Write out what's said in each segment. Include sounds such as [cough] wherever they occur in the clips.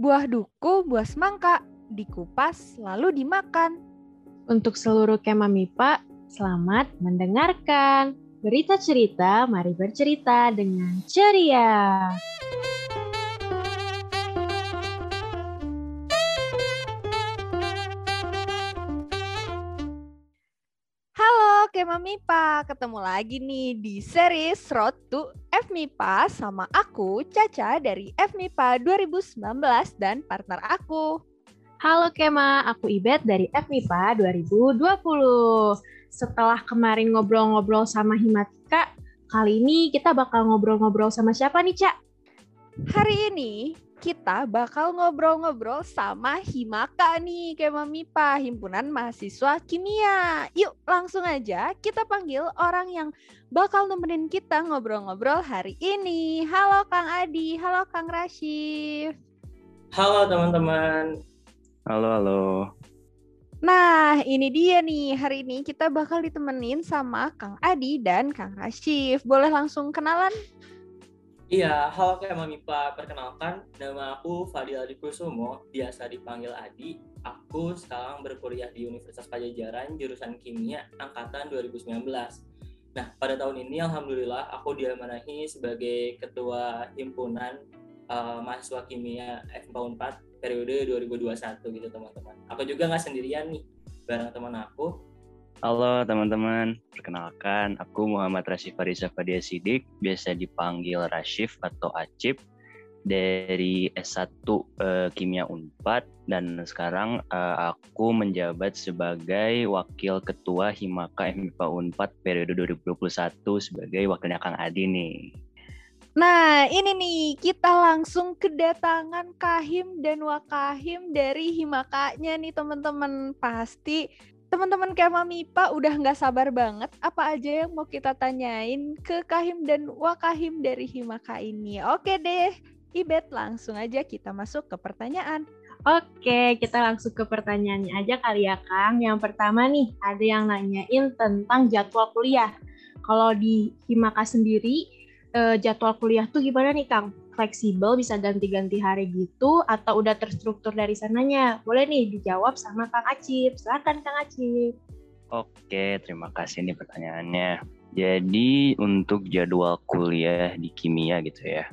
Buah duku, buah semangka, dikupas lalu dimakan. Untuk seluruh kema MIPA, selamat mendengarkan. Berita cerita, mari bercerita dengan ceria. Kema MIPA, ketemu lagi nih di series Road to FMIPA sama aku Caca dari FMIPA 2019 dan partner aku. Halo Kema, aku Ibet dari FMIPA 2020. Setelah kemarin ngobrol-ngobrol sama Himatika, kali ini kita bakal ngobrol-ngobrol sama siapa nih, Cak? Hari ini kita bakal ngobrol-ngobrol sama Himaka nih, Kema MIPA, Himpunan Mahasiswa Kimia. Yuk langsung aja kita panggil orang yang bakal nemenin kita ngobrol-ngobrol hari ini. Halo Kang Adi, halo Kang Rashif. Halo teman-teman. Halo, halo. Nah, ini dia nih. Hari ini kita bakal ditemenin sama Kang Adi dan Kang Rashif. Boleh langsung kenalan? Iya, halo Kema MIPA. Perkenalkan, nama aku Fadil Adi Kusumo, biasa dipanggil Adi. Aku sekarang berkuliah di Universitas Pajajaran, jurusan Kimia, angkatan 2019. Nah, pada tahun ini Alhamdulillah aku diamanahi sebagai Ketua Himpunan uh, Mahasiswa Kimia FMPA 4 periode 2021 gitu teman-teman. Aku juga nggak sendirian nih, bareng teman aku. Halo teman-teman, perkenalkan aku Muhammad Rashif Farisa Fadia Sidik, biasa dipanggil Rashif atau Acip dari S1 uh, Kimia Unpad dan sekarang uh, aku menjabat sebagai Wakil Ketua Himaka MIPA Unpad periode 2021 sebagai wakilnya Kang Adi nih. Nah, ini nih kita langsung kedatangan Kahim dan Wakahim dari Himakanya nih teman-teman. Pasti teman-teman Kema MIPA udah nggak sabar banget apa aja yang mau kita tanyain ke Kahim dan Wakahim dari Himaka ini. Oke deh, Ibet langsung aja kita masuk ke pertanyaan. Oke, kita langsung ke pertanyaannya aja kali ya Kang. Yang pertama nih, ada yang nanyain tentang jadwal kuliah. Kalau di Himaka sendiri, eh, jadwal kuliah tuh gimana nih Kang? Fleksibel bisa ganti-ganti hari gitu atau udah terstruktur dari sananya? Boleh nih dijawab sama Kang Acip. Silakan Kang Acip. Oke, terima kasih nih pertanyaannya. Jadi untuk jadwal kuliah di kimia gitu ya,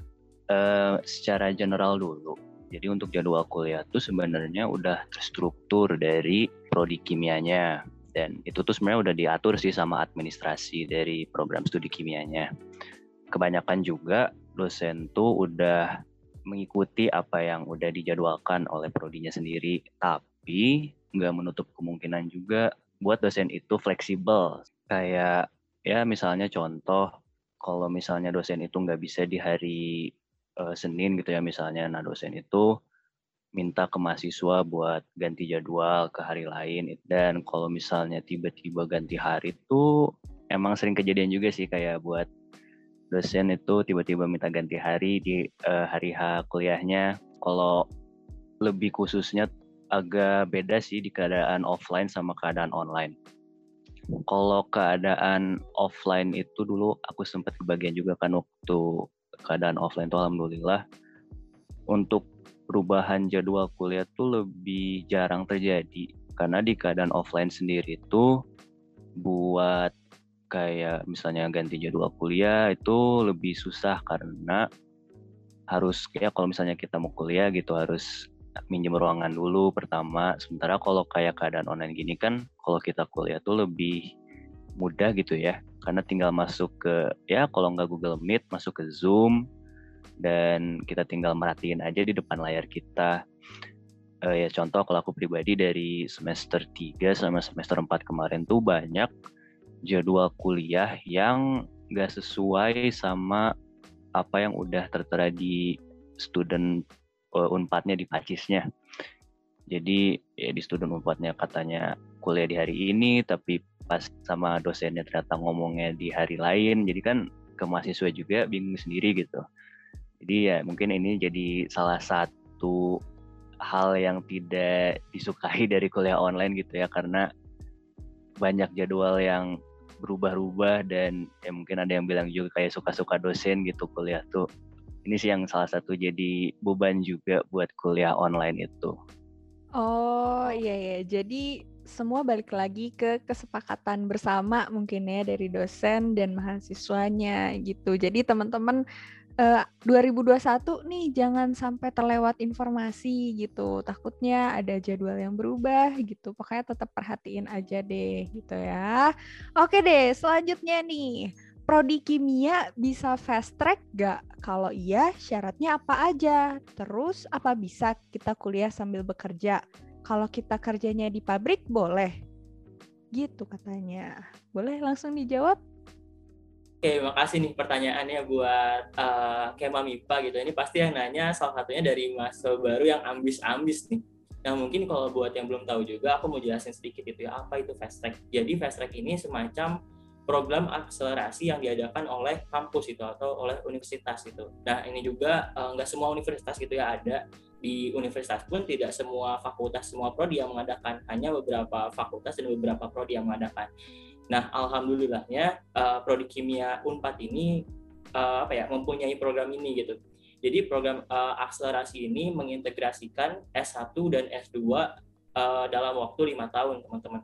eh, secara general dulu. Jadi untuk jadwal kuliah tuh sebenarnya udah terstruktur dari prodi kimianya dan itu tuh sebenarnya udah diatur sih sama administrasi dari program studi kimianya kebanyakan juga dosen tuh udah mengikuti apa yang udah dijadwalkan oleh prodinya sendiri, tapi nggak menutup kemungkinan juga buat dosen itu fleksibel. Kayak ya misalnya contoh, kalau misalnya dosen itu nggak bisa di hari uh, Senin gitu ya misalnya, nah dosen itu minta ke mahasiswa buat ganti jadwal ke hari lain. Dan kalau misalnya tiba-tiba ganti hari itu emang sering kejadian juga sih kayak buat dosen itu tiba-tiba minta ganti hari di uh, hari H kuliahnya. Kalau lebih khususnya agak beda sih di keadaan offline sama keadaan online. Kalau keadaan offline itu dulu aku sempat kebagian juga kan waktu keadaan offline itu alhamdulillah untuk perubahan jadwal kuliah tuh lebih jarang terjadi karena di keadaan offline sendiri itu buat kayak misalnya ganti jadwal kuliah itu lebih susah karena harus kayak kalau misalnya kita mau kuliah gitu harus minjem ruangan dulu pertama. Sementara kalau kayak keadaan online gini kan kalau kita kuliah tuh lebih mudah gitu ya. Karena tinggal masuk ke ya kalau nggak Google Meet masuk ke Zoom dan kita tinggal merhatiin aja di depan layar kita. Uh, ya contoh kalau aku pribadi dari semester 3 sama semester 4 kemarin tuh banyak jadwal kuliah yang gak sesuai sama apa yang udah tertera di student uh, unpadnya di pacisnya. Jadi ya di student unpadnya katanya kuliah di hari ini, tapi pas sama dosennya ternyata ngomongnya di hari lain. Jadi kan ke mahasiswa juga bingung sendiri gitu. Jadi ya mungkin ini jadi salah satu hal yang tidak disukai [laughs] dari kuliah online gitu ya karena banyak jadwal yang berubah-ubah dan ya mungkin ada yang bilang juga kayak suka-suka dosen gitu kuliah tuh ini sih yang salah satu jadi beban juga buat kuliah online itu. Oh iya ya, jadi semua balik lagi ke kesepakatan bersama mungkin ya dari dosen dan mahasiswanya gitu. Jadi teman-teman uh, 2021 nih jangan sampai terlewat informasi gitu. Takutnya ada jadwal yang berubah gitu. Pokoknya tetap perhatiin aja deh gitu ya. Oke deh, selanjutnya nih. Prodi kimia bisa fast track gak? Kalau iya, syaratnya apa aja? Terus apa bisa kita kuliah sambil bekerja? Kalau kita kerjanya di pabrik, boleh? Gitu katanya. Boleh langsung dijawab? Oke, makasih nih pertanyaannya buat uh, Kema Mipa gitu. Ini pasti yang nanya salah satunya dari mahasiswa baru yang ambis-ambis nih. Nah mungkin kalau buat yang belum tahu juga, aku mau jelasin sedikit itu ya, apa itu fast track. Jadi fast track ini semacam program akselerasi yang diadakan oleh kampus itu atau oleh universitas itu. Nah ini juga uh, nggak semua universitas gitu ya ada di universitas pun tidak semua fakultas semua prodi yang mengadakan hanya beberapa fakultas dan beberapa prodi yang mengadakan. Nah alhamdulillahnya uh, prodi kimia Unpad ini uh, apa ya mempunyai program ini gitu. Jadi program uh, akselerasi ini mengintegrasikan S1 dan S2 uh, dalam waktu lima tahun teman-teman.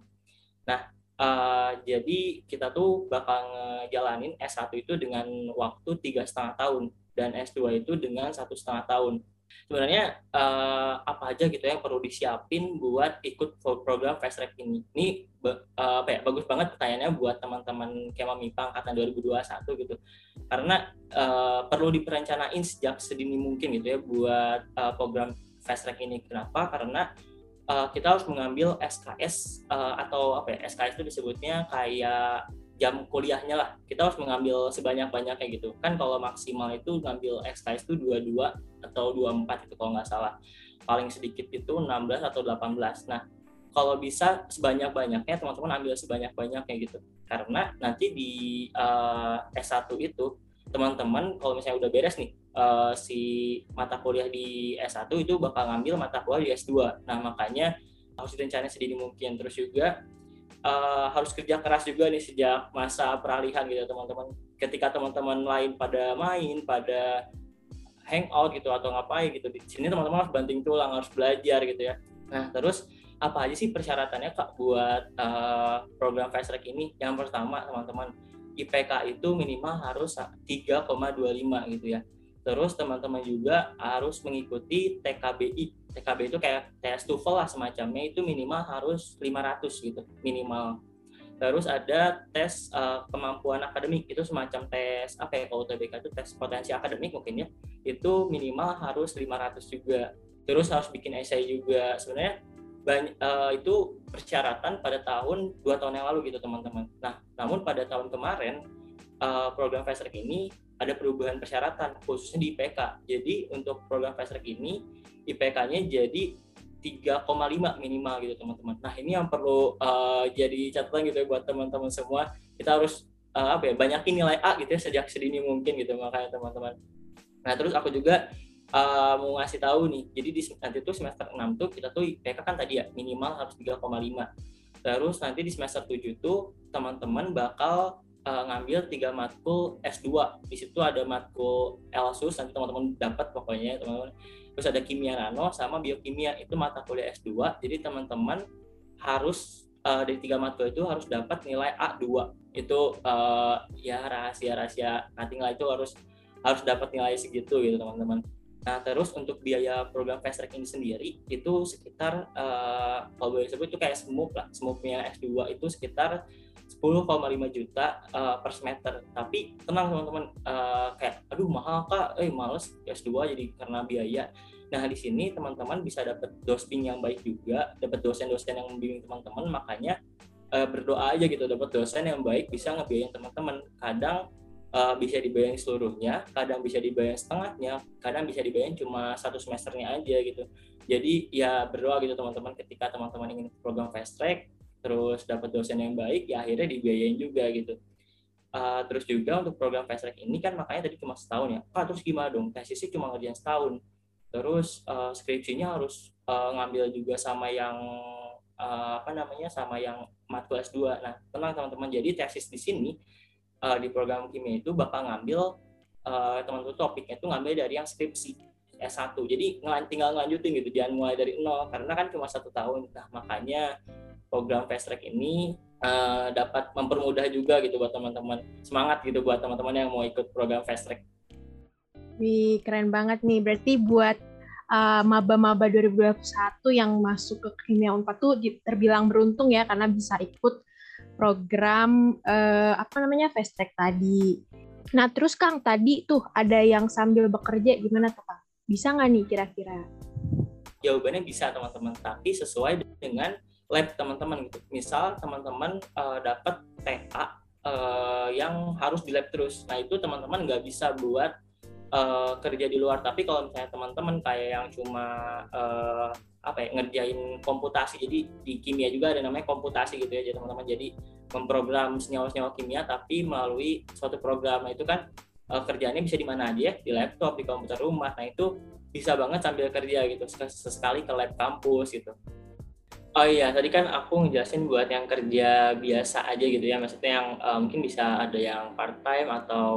Nah Uh, jadi kita tuh bakal ngejalanin S1 itu dengan waktu tiga setengah tahun dan S2 itu dengan satu setengah tahun. Sebenarnya uh, apa aja gitu yang perlu disiapin buat ikut program fast track ini? Ini uh, apa ya bagus banget pertanyaannya buat teman-teman Kema MIPA angkatan 2021 gitu. Karena uh, perlu diperencanain sejak sedini mungkin gitu ya buat uh, program fast track ini. Kenapa? Karena uh, kita harus mengambil SKS uh, atau apa ya SKS itu disebutnya kayak jam kuliahnya lah. Kita harus mengambil sebanyak-banyak kayak gitu. Kan kalau maksimal itu ngambil SKS itu 22 atau 24 itu kalau nggak salah. Paling sedikit itu 16 atau 18 nah kalau bisa sebanyak-banyaknya teman-teman ambil sebanyak-banyaknya gitu. Karena nanti di uh, S1 itu teman-teman kalau misalnya udah beres nih uh, si mata kuliah di S1 itu bakal ngambil mata kuliah di S2. Nah, makanya harus direncanain sedini mungkin. Terus juga uh, harus kerja keras juga nih sejak masa peralihan gitu teman-teman. Ketika teman-teman lain pada main, pada hangout gitu atau ngapain gitu di sini teman-teman harus banting tulang, harus belajar gitu ya. Nah, terus apa aja sih persyaratannya Kak buat uh, program fast track ini? Yang pertama, teman-teman, IPK itu minimal harus 3,25 gitu ya Terus teman-teman juga harus mengikuti TKBI. TKB itu kayak tes TOEFL lah semacamnya itu minimal harus 500 gitu minimal. Terus ada tes uh, kemampuan akademik itu semacam tes apa ya kalau UTBK itu tes potensi akademik mungkin ya. Itu minimal harus 500 juga. Terus harus bikin essay juga. Sebenarnya banyak, uh, itu persyaratan pada tahun dua tahun yang lalu gitu teman-teman. Nah, namun pada tahun kemarin uh, program fast track ini ada perubahan persyaratan khususnya di IPK. Jadi untuk program fast track ini IPK-nya jadi 3,5 minimal gitu teman-teman. Nah ini yang perlu uh, jadi catatan gitu ya buat teman-teman semua. Kita harus uh, apa ya banyakin nilai A gitu ya sejak sedini mungkin gitu makanya teman-teman. Nah terus aku juga uh, mau ngasih tahu nih. Jadi di nanti tuh semester 6 tuh kita tuh IPK kan tadi ya minimal harus 3,5. Terus nanti di semester 7 tuh teman-teman bakal uh, ngambil tiga matkul S2 di situ ada matkul Elsus nanti teman-teman dapat pokoknya teman-teman. Terus ada kimia nano sama biokimia itu mata kuliah S2 jadi teman-teman harus uh, dari tiga matkul itu harus dapat nilai A2 itu uh, ya rahasia-rahasia nanti nilai itu harus harus dapat nilai segitu gitu teman-teman. Nah, terus untuk biaya program fast track ini sendiri itu sekitar uh, kalau boleh sebut itu kayak SMUP lah. SMUP-nya S2 itu sekitar 10,5 juta uh, per semester. Tapi tenang teman-teman, uh, kayak aduh mahal kak, eh males S2 jadi karena biaya. Nah di sini teman-teman bisa dapat dosping yang baik juga, dapat dosen-dosen yang membimbing teman-teman. Makanya uh, berdoa aja gitu dapat dosen yang baik bisa ngebiayain teman-teman. Kadang uh, bisa dibayar seluruhnya, kadang bisa dibayar setengahnya, kadang bisa dibayar cuma satu semesternya aja gitu. Jadi ya berdoa gitu teman-teman ketika teman-teman ingin program fast track, terus dapat dosen yang baik, ya akhirnya dibiayain juga gitu. Uh, terus juga untuk program fast track ini kan makanya tadi cuma setahun ya. Pak terus gimana dong? Tesisnya cuma ngerjain setahun. Terus uh, skripsinya harus uh, ngambil juga sama yang uh, apa namanya sama yang matkul S2. Nah, tenang teman-teman. Jadi tesis di sini uh, di program kimia itu bakal ngambil uh, teman-teman topiknya itu ngambil dari yang skripsi S1 jadi tinggal ngelanjutin gitu jangan mulai dari nol karena kan cuma satu tahun nah makanya program fast track ini uh, dapat mempermudah juga gitu buat teman-teman semangat gitu buat teman-teman yang mau ikut program fast track Wih, keren banget nih. Berarti buat uh, maba-maba 2021 yang masuk ke kimia Unpad tuh terbilang beruntung ya karena bisa ikut program uh, apa namanya fast track tadi. Nah, terus Kang, tadi tuh ada yang sambil bekerja gimana tuh Kang? Bisa nggak nih kira-kira? Jawabannya bisa teman-teman, tapi sesuai dengan lab teman-teman gitu. Misal teman-teman uh, dapat TA uh, yang harus di lab terus. Nah, itu teman-teman nggak bisa buat uh, kerja di luar. Tapi kalau misalnya teman-teman kayak yang cuma uh, apa ya ngerjain komputasi jadi di kimia juga ada namanya komputasi gitu ya jadi teman-teman. Jadi memprogram senyawa-senyawa kimia tapi melalui suatu program. Nah itu kan uh, kerjanya bisa di mana aja? Ya di laptop di komputer rumah. Nah itu bisa banget sambil kerja gitu sesekali ke lab kampus gitu Oh iya, tadi kan aku ngejelasin buat yang kerja biasa aja gitu ya, maksudnya yang uh, mungkin bisa ada yang part time atau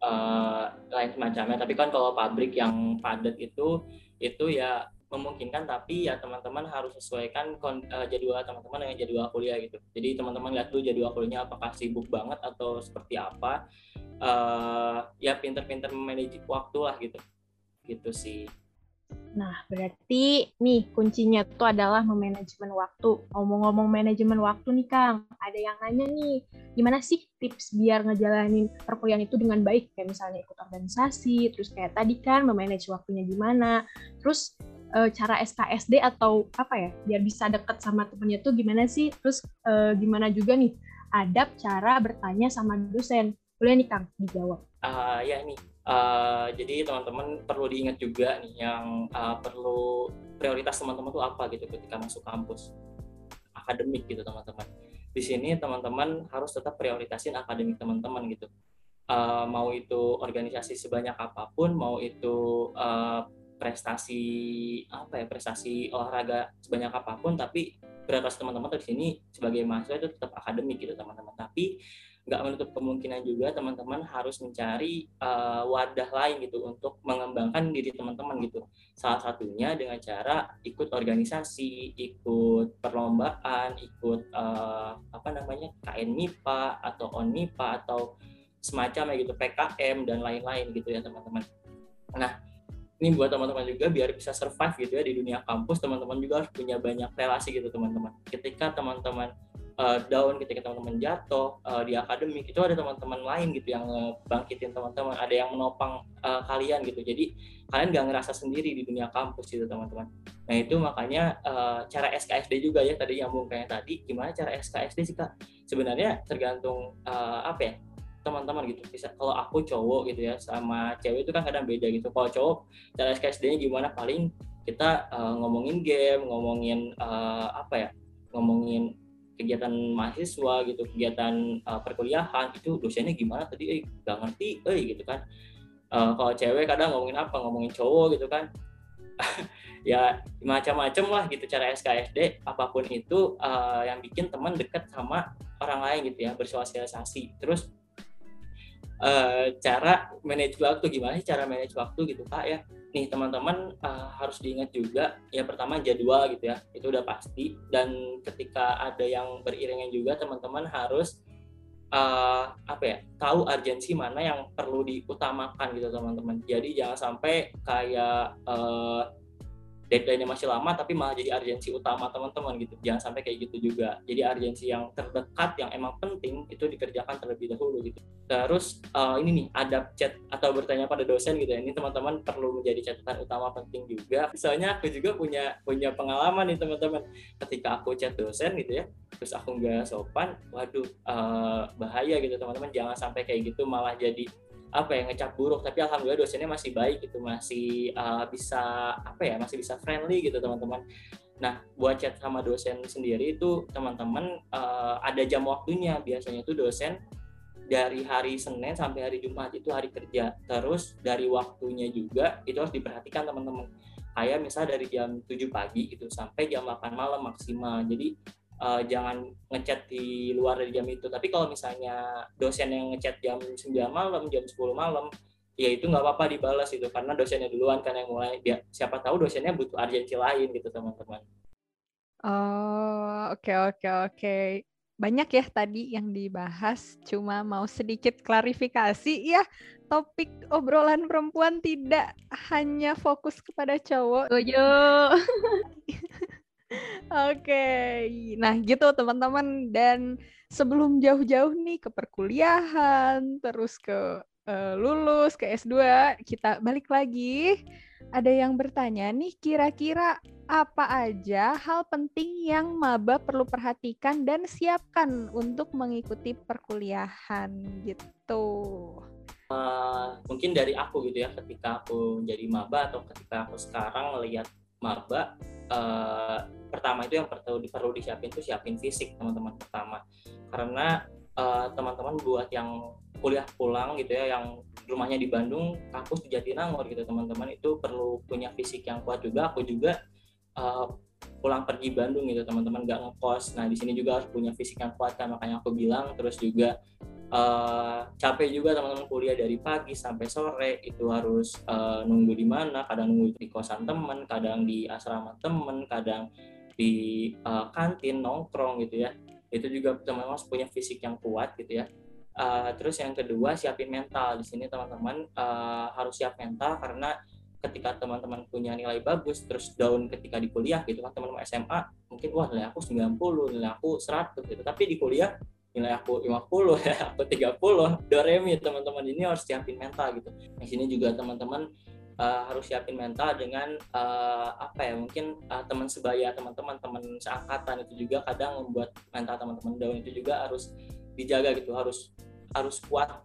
uh, lain semacamnya. Tapi kan kalau pabrik yang padat itu, itu ya memungkinkan, tapi ya teman-teman harus sesuaikan uh, jadwal teman-teman dengan jadwal kuliah gitu. Jadi teman-teman lihat dulu jadwal kuliahnya apakah sibuk banget atau seperti apa. Uh, ya pinter-pinter memanage waktu lah gitu, gitu sih. Nah, berarti nih kuncinya itu adalah memanajemen waktu. Ngomong-ngomong manajemen waktu nih Kang, ada yang nanya nih, gimana sih tips biar ngejalanin perkuliahan itu dengan baik? Kayak misalnya ikut organisasi, terus kayak tadi kan memanage waktunya gimana, terus e, cara SKSD atau apa ya, biar bisa deket sama temennya tuh gimana sih? Terus e, gimana juga nih adab cara bertanya sama dosen? Boleh nih Kang dijawab. Uh, ya nih, Uh, jadi teman-teman perlu diingat juga nih yang uh, perlu prioritas teman-teman tuh apa gitu ketika masuk kampus akademik gitu teman-teman. Di sini teman-teman harus tetap prioritasin akademik teman-teman gitu. Uh, mau itu organisasi sebanyak apa pun, mau itu uh, prestasi apa ya prestasi olahraga sebanyak apa pun, tapi prioritas teman-teman di sini sebagai mahasiswa itu tetap akademik gitu teman-teman. Tapi nggak menutup kemungkinan juga teman-teman harus mencari uh, wadah lain gitu untuk mengembangkan diri teman-teman gitu. Salah satunya dengan cara ikut organisasi, ikut perlombaan, ikut uh, apa namanya KN MIPA atau ON MIPA atau semacam gitu PKM dan lain-lain gitu ya teman-teman. Nah ini buat teman-teman juga biar bisa survive gitu ya di dunia kampus teman-teman juga harus punya banyak relasi gitu teman-teman. Ketika teman-teman uh, down ketika teman-teman jatuh uh, di akademik. Itu ada teman-teman lain gitu yang bangkitin teman-teman. Ada yang menopang uh, kalian gitu. Jadi kalian gak ngerasa sendiri di dunia kampus gitu teman-teman. Nah itu makanya uh, cara SKSD juga ya tadi yang kayak tadi. Gimana cara SKSD sih kak? Sebenarnya tergantung uh, apa ya teman-teman gitu. Bisa kalau aku cowok gitu ya sama cewek itu kan kadang beda gitu. Kalau cowok cara SKSD-nya gimana? Paling kita uh, ngomongin game ngomongin uh, apa ya ngomongin kegiatan mahasiswa gitu kegiatan uh, perkuliahan itu dosennya gimana tadi eh gak ngerti eh gitu kan. Uh, kalau cewek kadang ngomongin apa ngomongin cowok gitu kan. [laughs] Ya macam-macam lah gitu cara SKSD apa pun itu uh, yang bikin teman dekat sama orang lain gitu ya bersosialisasi. Terus uh, cara manage waktu gimana sih cara manage waktu gitu kak ya? Nih teman-teman uh, harus diingat juga ya pertama jadwal gitu ya itu udah pasti. Dan ketika ada yang beriringan juga teman-teman harus uh, apa ya tahu urgensi mana yang perlu diutamakan gitu teman-teman. Jadi jangan sampai kayak uh, deadline-nya masih lama tapi malah jadi urgensi utama teman-teman gitu. Jangan sampai kayak gitu juga. Jadi urgensi yang terdekat yang emang penting itu dikerjakan terlebih dahulu gitu. Terus uh, ini nih ada chat atau bertanya pada dosen gitu ya. Ini teman-teman perlu menjadi catatan utama penting juga. Misalnya aku juga punya punya pengalaman nih teman-teman. Ketika aku chat dosen gitu ya terus aku nggak sopan waduh uh, bahaya gitu teman-teman. Jangan sampai kayak gitu malah jadi apa ya ngecap buruk. Tapi alhamdulillah dosennya masih baik gitu masih uh, bisa apa ya masih bisa friendly gitu teman-teman. Nah buat chat sama dosen sendiri itu teman-teman uh, ada jam waktunya. Biasanya itu dosen dari hari Senin sampai hari Jumat itu hari kerja. Terus dari waktunya juga itu harus diperhatikan teman-teman. Kayak misalnya dari jam 7 pagi gitu sampai jam 8 malam maksimal. Jadi uh, jangan ngechat di luar dari jam itu. Tapi kalau misalnya dosen yang ngechat jam 9 malam, jam 10 malam, ya itu nggak apa-apa dibalas itu karena dosennya duluan kan yang mulai dia siapa tahu dosennya butuh urgensi lain gitu teman-teman Oh, oke oke oke. Banyak ya tadi yang dibahas, cuma mau sedikit klarifikasi ya. Topik obrolan perempuan tidak hanya fokus kepada cowok. Setuju. [laughs] Oke, nah gitu teman-teman. Dan sebelum jauh-jauh nih ke perkuliahan, terus ke uh, lulus, ke S2, kita balik lagi. Ada yang bertanya nih, kira-kira apa aja hal penting yang maba perlu perhatikan dan siapkan untuk mengikuti perkuliahan gitu? Uh, mungkin dari aku gitu ya, ketika aku jadi maba atau ketika aku sekarang melihat maba, uh, pertama itu yang perlu perlu disiapin itu siapin fisik teman-teman pertama, karena uh, teman-teman buat yang kuliah pulang gitu ya, yang rumahnya di Bandung, kampus di Jatinangor gitu teman-teman itu perlu punya fisik yang kuat juga. Aku juga uh, pulang pergi Bandung gitu teman-teman nggak ngekos. Nah di sini juga harus punya fisik yang kuat kan makanya aku bilang. Terus juga uh, capek juga teman-teman kuliah dari pagi sampai sore itu harus uh, nunggu di mana? Kadang nunggu di kosan teman kadang di asrama teman kadang di uh, kantin nongkrong gitu ya. Itu juga teman-teman harus punya fisik yang kuat gitu ya. Uh, terus yang kedua siapin mental. Di sini teman-teman uh, harus siap mental karena ketika teman-teman punya nilai bagus terus down ketika di kuliah gitu kan teman-teman SMA mungkin wah nilai aku 90 nilai aku 100 gitu. Tapi di kuliah nilai aku 50 [laughs] ya aku 30 doremi teman-teman. Ini harus siapin mental gitu. Di sini juga teman-teman uh, harus siapin mental dengan uh, apa ya mungkin uh, teman sebaya teman-teman teman seangkatan. Itu juga kadang membuat mental teman-teman down. Itu juga harus dijaga gitu. Harus harus kuat.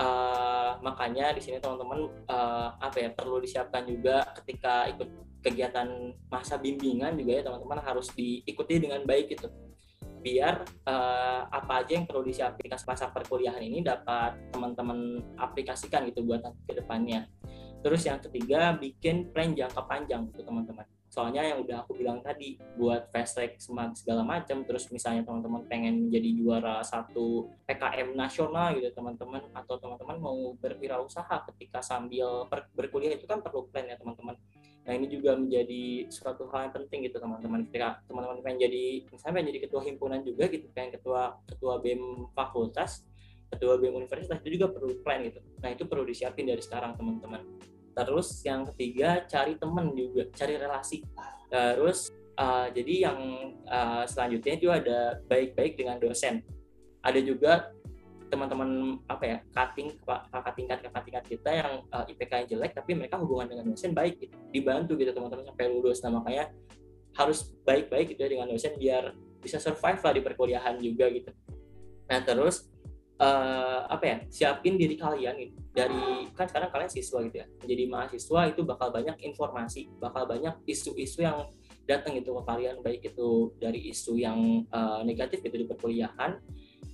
Uh, makanya di sini teman-teman uh, apa ya perlu disiapkan juga ketika ikut kegiatan masa bimbingan juga ya teman-teman harus diikuti dengan baik gitu biar uh, apa aja yang perlu disiapkan masa perkuliahan ini dapat teman-teman aplikasikan gitu buat ke depannya. Terus yang ketiga bikin plan jangka panjang gitu teman-teman soalnya yang udah aku bilang tadi buat fast track segala macam terus misalnya teman-teman pengen menjadi juara satu PKM nasional gitu teman-teman atau teman-teman mau berwirausaha ketika sambil berkuliah itu kan perlu plan ya teman-teman nah ini juga menjadi suatu hal yang penting gitu teman-teman. Ketika teman-teman pengen jadi misalnya pengen jadi ketua himpunan juga gitu pengen ketua ketua BEM fakultas ketua BEM universitas itu juga perlu plan gitu. Nah itu perlu disiapin dari sekarang teman-teman. Terus yang ketiga cari temen juga cari relasi. Terus uh, jadi yang uh, selanjutnya itu ada baik-baik dengan dosen. Ada juga teman-teman apa ya cutting kakak tingkat kakak tingkat kita yang uh, IPK yang jelek tapi mereka hubungan dengan dosen baik gitu. dibantu gitu teman-teman sampai lulus nah makanya harus baik-baik gitu ya dengan dosen biar bisa survive lah di perkuliahan juga gitu nah terus uh, apa ya siapin diri kalian gitu. dari kan sekarang kalian siswa gitu ya menjadi mahasiswa itu bakal banyak informasi bakal banyak isu-isu yang datang gitu ke kalian baik itu dari isu yang uh, negatif gitu di perkuliahan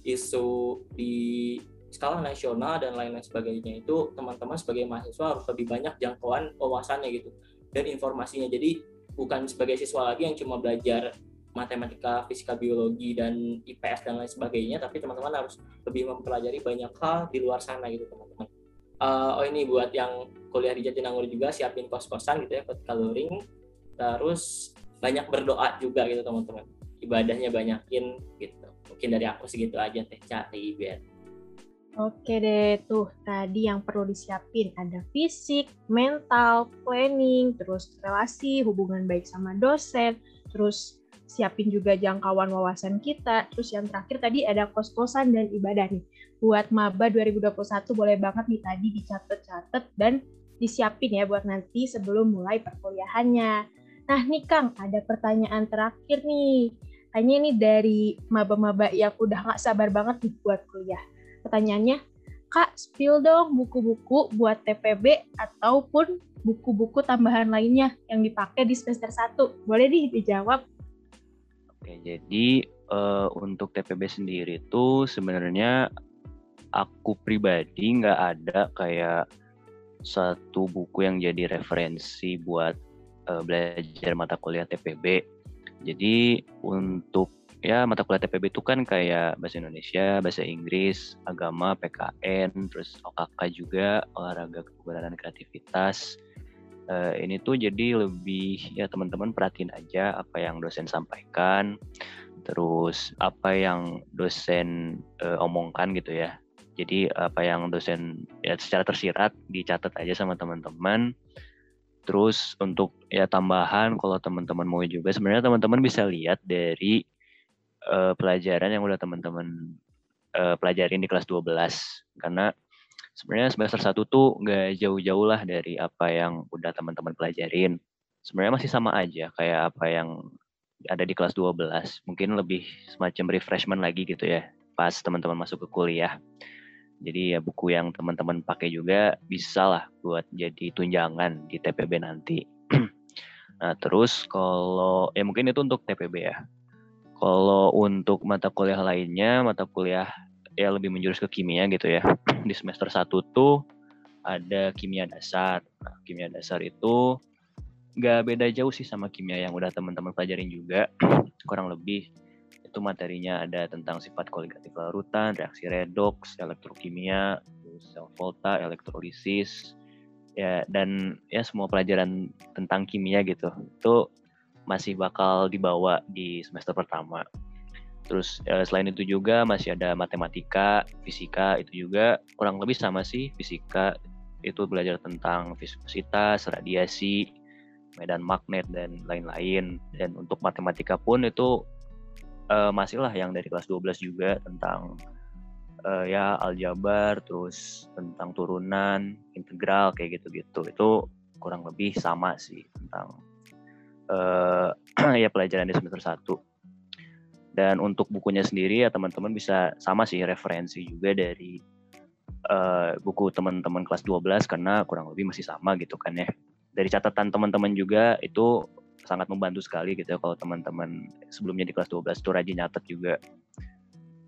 isu di skala nasional dan lain-lain sebagainya itu teman-teman sebagai mahasiswa harus lebih banyak jangkauan wawasannya gitu dan informasinya jadi bukan sebagai siswa lagi yang cuma belajar matematika, fisika, biologi, dan IPS dan lain sebagainya, tapi teman-teman harus lebih mempelajari banyak hal di luar sana gitu teman-teman. Uh, oh ini buat yang kuliah di Jatinangor juga siapin kos-kosan gitu ya, ketika luring, terus banyak berdoa juga gitu teman-teman. Ibadahnya banyakin gitu. Mungkin dari aku segitu aja teh cari biar. Oke deh, tuh tadi yang perlu disiapin ada fisik, mental, planning, terus relasi, hubungan baik sama dosen, terus siapin juga jangkauan wawasan kita. Terus yang terakhir tadi ada kos-kosan dan ibadah nih. Buat maba 2021 boleh banget nih tadi dicatat-catat dan disiapin ya buat nanti sebelum mulai perkuliahannya. Nah nih Kang, ada pertanyaan terakhir nih. Hanya ini dari maba-maba yang udah gak sabar banget nih buat kuliah. Pertanyaannya, Kak, spill dong buku-buku buat TPB ataupun buku-buku tambahan lainnya yang dipakai di semester 1. Boleh nih dijawab Oke, jadi uh, untuk TPB sendiri itu sebenarnya aku pribadi nggak ada kayak satu buku yang jadi referensi buat uh, belajar mata kuliah TPB. Jadi untuk ya mata kuliah TPB itu kan kayak bahasa Indonesia, bahasa Inggris, agama, PKN, terus OKK juga, olahraga kebugaran kreativitas. Uh, ini tuh jadi lebih ya teman-teman perhatiin aja apa yang dosen sampaikan, terus apa yang dosen uh, omongkan gitu ya. Jadi apa yang dosen ya secara tersirat dicatat aja sama teman-teman Terus untuk ya tambahan kalau teman-teman mau juga sebenarnya teman-teman bisa lihat dari uh, pelajaran yang udah teman-teman uh, pelajarin di kelas 12 karena sebenarnya semester satu tuh nggak jauh-jauh lah dari apa yang udah teman-teman pelajarin. Sebenarnya masih sama aja kayak apa yang ada di kelas 12. Mungkin lebih semacam refreshment lagi gitu ya pas teman-teman masuk ke kuliah. Jadi ya buku yang teman-teman pakai juga bisa lah buat jadi tunjangan di TPB nanti. [clears throat] nah terus kalau ya mungkin itu untuk TPB ya. Kalau untuk mata kuliah lainnya, mata kuliah ya lebih menjurus ke kimia gitu ya. [clears throat] Di semester 1 tuh ada kimia dasar. Nah, kimia dasar itu nggak beda jauh sih sama kimia yang udah teman-teman pelajarin juga. [clears throat] Kurang lebih itu materinya ada tentang sifat koligatif larutan, reaksi redoks, elektrokimia, sel volta, elektrolisis, ya dan ya semua pelajaran tentang kimia gitu. Itu masih bakal dibawa di semester pertama. Terus ya, selain itu juga masih ada matematika, fisika itu juga kurang lebih sama sih. Fisika itu belajar tentang viskositas, radiasi, medan magnet dan lain-lain. Dan untuk matematika pun itu uh, masih lah yang dari kelas 12 juga tentang uh, ya aljabar terus tentang turunan integral kayak gitu-gitu. Itu kurang lebih sama sih tentang uh, [clears throat] ya pelajaran di semester 1 dan untuk bukunya sendiri ya teman-teman bisa sama sih referensi juga dari uh, buku teman-teman kelas 12 karena kurang lebih masih sama gitu kan ya. Dari catatan teman-teman juga itu sangat membantu sekali gitu ya kalau teman-teman sebelumnya di kelas 12 itu rajin nyatet juga.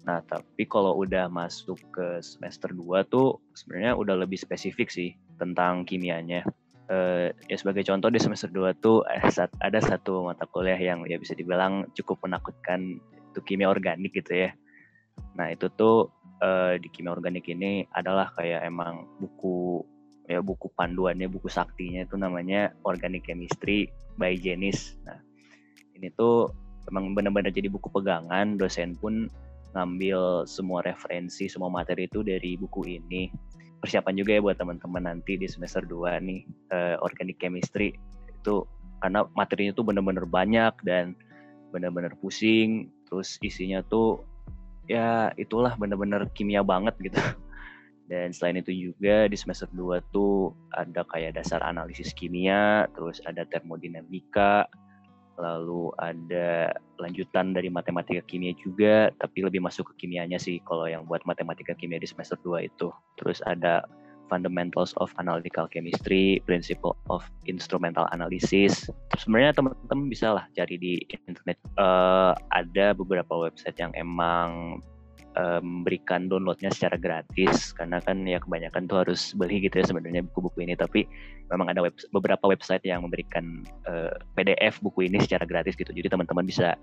Nah, tapi kalau udah masuk ke semester 2 tuh sebenarnya udah lebih spesifik sih tentang kimianya. Uh, ya sebagai contoh di semester 2 tuh ada satu mata kuliah yang ya bisa dibilang cukup menakutkan itu kimia organik gitu ya. Nah, itu tuh uh, di kimia organik ini adalah kayak emang buku ya buku panduannya buku saktinya itu namanya Organic Chemistry by Jenis. Nah ini tuh memang benar-benar jadi buku pegangan. Dosen pun ngambil semua referensi semua materi itu dari buku ini. Persiapan juga ya buat teman-teman nanti di semester 2 nih uh, organic chemistry. Itu karena materinya tuh benar-benar banyak dan benar-benar pusing. Terus isinya tuh ya itulah benar-benar kimia banget gitu [laughs] dan selain itu juga di semester 2 tuh ada kayak dasar analisis kimia, terus ada termodinamika, lalu ada lanjutan dari matematika kimia juga, tapi lebih masuk ke kimianya sih kalau yang buat matematika kimia di semester 2 itu. Terus ada Fundamentals of Analytical Chemistry, Principle of Instrumental Analysis. Sebenarnya teman-teman bisa lah cari di internet. Uh, ada beberapa website yang emang memberikan downloadnya secara gratis karena kan ya kebanyakan tuh harus beli gitu ya sebenarnya buku-buku ini. Tapi memang ada web, beberapa website yang memberikan uh, eh, PDF buku ini secara gratis gitu. Jadi teman-teman bisa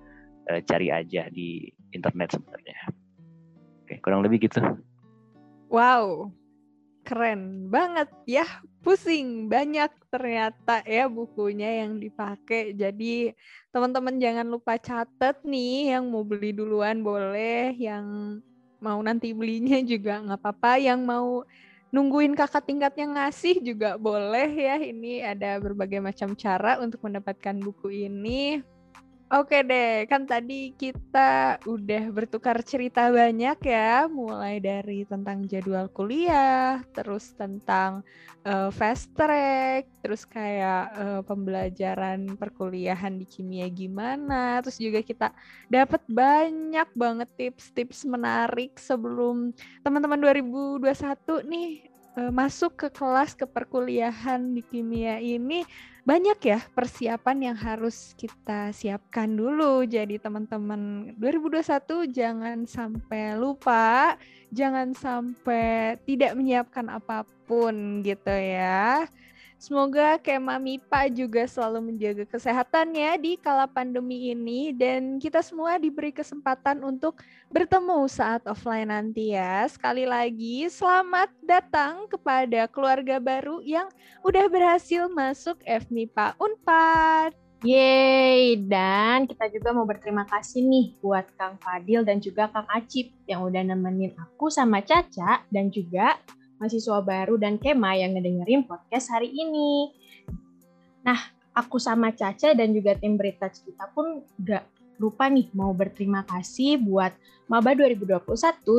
uh, cari aja di internet sebenarnya. Oke kurang lebih gitu. Wow keren banget. Ya pusing banyak ternyata ya bukunya yang dipakai jadi teman-teman jangan lupa catat nih yang mau beli duluan boleh yang mau nanti belinya juga nggak apa-apa. Yang mau nungguin kakak tingkatnya ngasih juga boleh ya. Ini ada berbagai macam cara untuk mendapatkan buku ini Oke deh, kan tadi kita udah bertukar cerita banyak ya, mulai dari tentang jadwal kuliah, terus tentang uh, fast track, terus kayak uh, pembelajaran perkuliahan di kimia gimana, terus juga kita dapat banyak banget tips-tips menarik sebelum teman-teman 2021 nih masuk ke kelas ke perkuliahan di kimia ini banyak ya persiapan yang harus kita siapkan dulu. Jadi teman-teman 2021 jangan sampai lupa, jangan sampai tidak menyiapkan apa pun gitu ya. Semoga Kema Mipa juga selalu menjaga kesehatannya di kala pandemi ini dan kita semua diberi kesempatan untuk bertemu saat offline nanti ya. Sekali lagi selamat datang kepada keluarga baru yang udah berhasil masuk FMIPA Unpad. Yeay, dan kita juga mau berterima kasih nih buat Kang Fadil dan juga Kang Acip yang udah nemenin aku sama Caca dan juga mahasiswa baru dan Kema yang ngedengerin podcast hari ini. Nah, aku sama Caca dan juga tim Berita Cerita pun gak lupa nih mau berterima kasih buat Maba 2021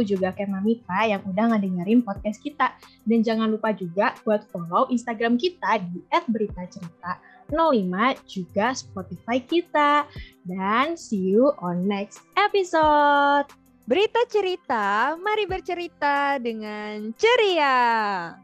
juga Kema Mipa yang udah ngedengerin podcast kita. Dan jangan lupa juga buat follow Instagram kita di @beritacerita05 juga Spotify kita. Dan see you on next episode. Berita cerita, mari bercerita dengan ceria.